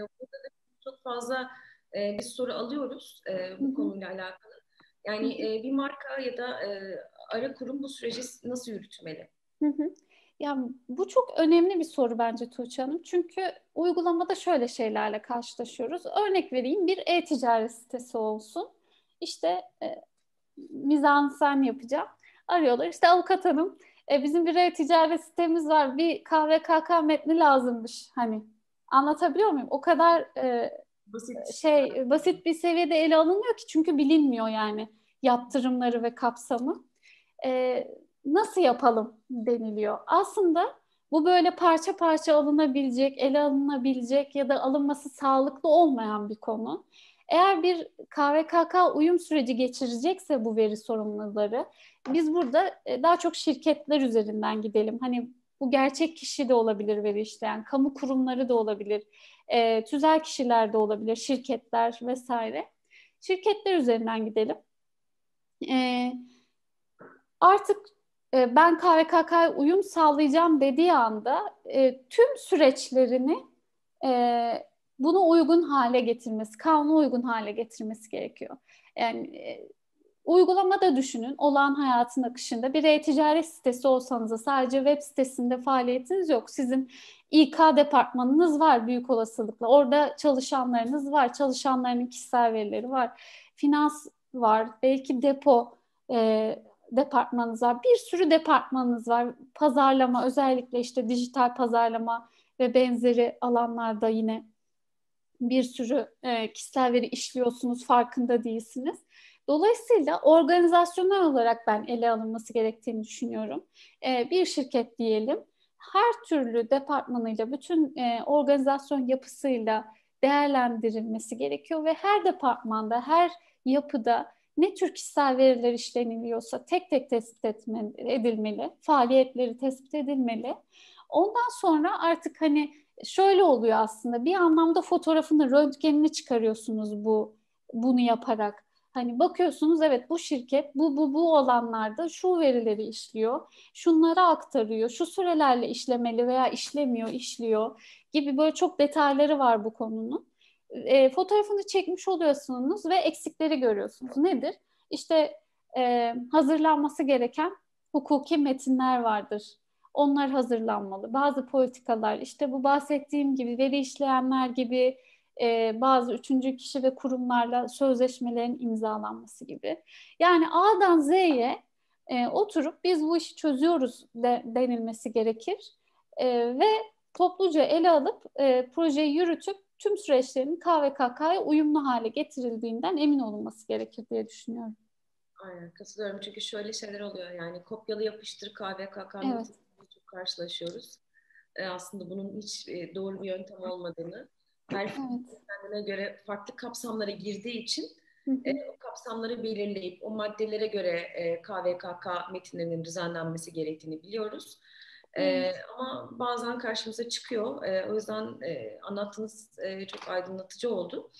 burada da çok fazla e, bir soru alıyoruz e, bu konuyla alakalı. Yani e, bir marka ya da e, ara kurum bu süreci nasıl yürütmeli? Hı hı. Ya bu çok önemli bir soru bence Tuğçe Hanım. Çünkü uygulamada şöyle şeylerle karşılaşıyoruz. Örnek vereyim bir e-ticaret sitesi olsun. İşte e, mizansen yapacağım. Arıyorlar işte avukat hanım e, bizim bir e-ticaret sitemiz var. Bir KVKK metni lazımmış. Hani anlatabiliyor muyum? O kadar e, basit. şey basit bir seviyede ele alınmıyor ki çünkü bilinmiyor yani yaptırımları ve kapsamı. E, nasıl yapalım deniliyor. Aslında bu böyle parça parça alınabilecek, ele alınabilecek ya da alınması sağlıklı olmayan bir konu. Eğer bir KVKK uyum süreci geçirecekse bu veri sorumluları biz burada e, daha çok şirketler üzerinden gidelim. Hani bu gerçek kişi de olabilir veri işleyen, kamu kurumları da olabilir, e, tüzel kişiler de olabilir, şirketler vesaire. Şirketler üzerinden gidelim. E, artık e, ben KVKK'ya uyum sağlayacağım dediği anda e, tüm süreçlerini e, buna uygun hale getirmesi, kanuna uygun hale getirmesi gerekiyor. Yani e, uygulamada düşünün, olan hayatın akışında bir e-ticaret sitesi olsanız sadece web sitesinde faaliyetiniz yok. Sizin İK departmanınız var büyük olasılıkla. Orada çalışanlarınız var, çalışanların kişisel verileri var. Finans var, belki depo e, departmanınız var. Bir sürü departmanınız var. Pazarlama, özellikle işte dijital pazarlama ve benzeri alanlarda yine bir sürü e, kişisel veri işliyorsunuz, farkında değilsiniz. Dolayısıyla organizasyonel olarak ben ele alınması gerektiğini düşünüyorum. E, bir şirket diyelim, her türlü departmanıyla, bütün e, organizasyon yapısıyla değerlendirilmesi gerekiyor ve her departmanda, her yapıda ne tür kişisel veriler işleniliyorsa tek tek tespit etme, edilmeli, faaliyetleri tespit edilmeli. Ondan sonra artık hani şöyle oluyor aslında bir anlamda fotoğrafını, röntgenini çıkarıyorsunuz bu bunu yaparak. Hani bakıyorsunuz evet bu şirket bu bu bu olanlarda şu verileri işliyor, şunları aktarıyor, şu sürelerle işlemeli veya işlemiyor, işliyor gibi böyle çok detayları var bu konunun. E, fotoğrafını çekmiş oluyorsunuz ve eksikleri görüyorsunuz. Nedir? İşte e, hazırlanması gereken hukuki metinler vardır onlar hazırlanmalı. Bazı politikalar işte bu bahsettiğim gibi veri işleyenler gibi e, bazı üçüncü kişi ve kurumlarla sözleşmelerin imzalanması gibi. Yani A'dan Z'ye e, oturup biz bu işi çözüyoruz de, denilmesi gerekir e, ve topluca ele alıp e, projeyi yürütüp tüm süreçlerin KVKK'ya uyumlu hale getirildiğinden emin olunması gerekir diye düşünüyorum. Aynen katılıyorum çünkü şöyle şeyler oluyor yani kopyalı yapıştır KVKK evet karşılaşıyoruz. E, aslında bunun hiç e, doğru bir yöntem olmadığını, her evet. kendine göre farklı kapsamlara girdiği için E, o kapsamları belirleyip o maddelere göre e, KVKK metinlerinin düzenlenmesi gerektiğini biliyoruz. E, ama bazen karşımıza çıkıyor. E, o yüzden e, anlattığınız e, çok aydınlatıcı oldu.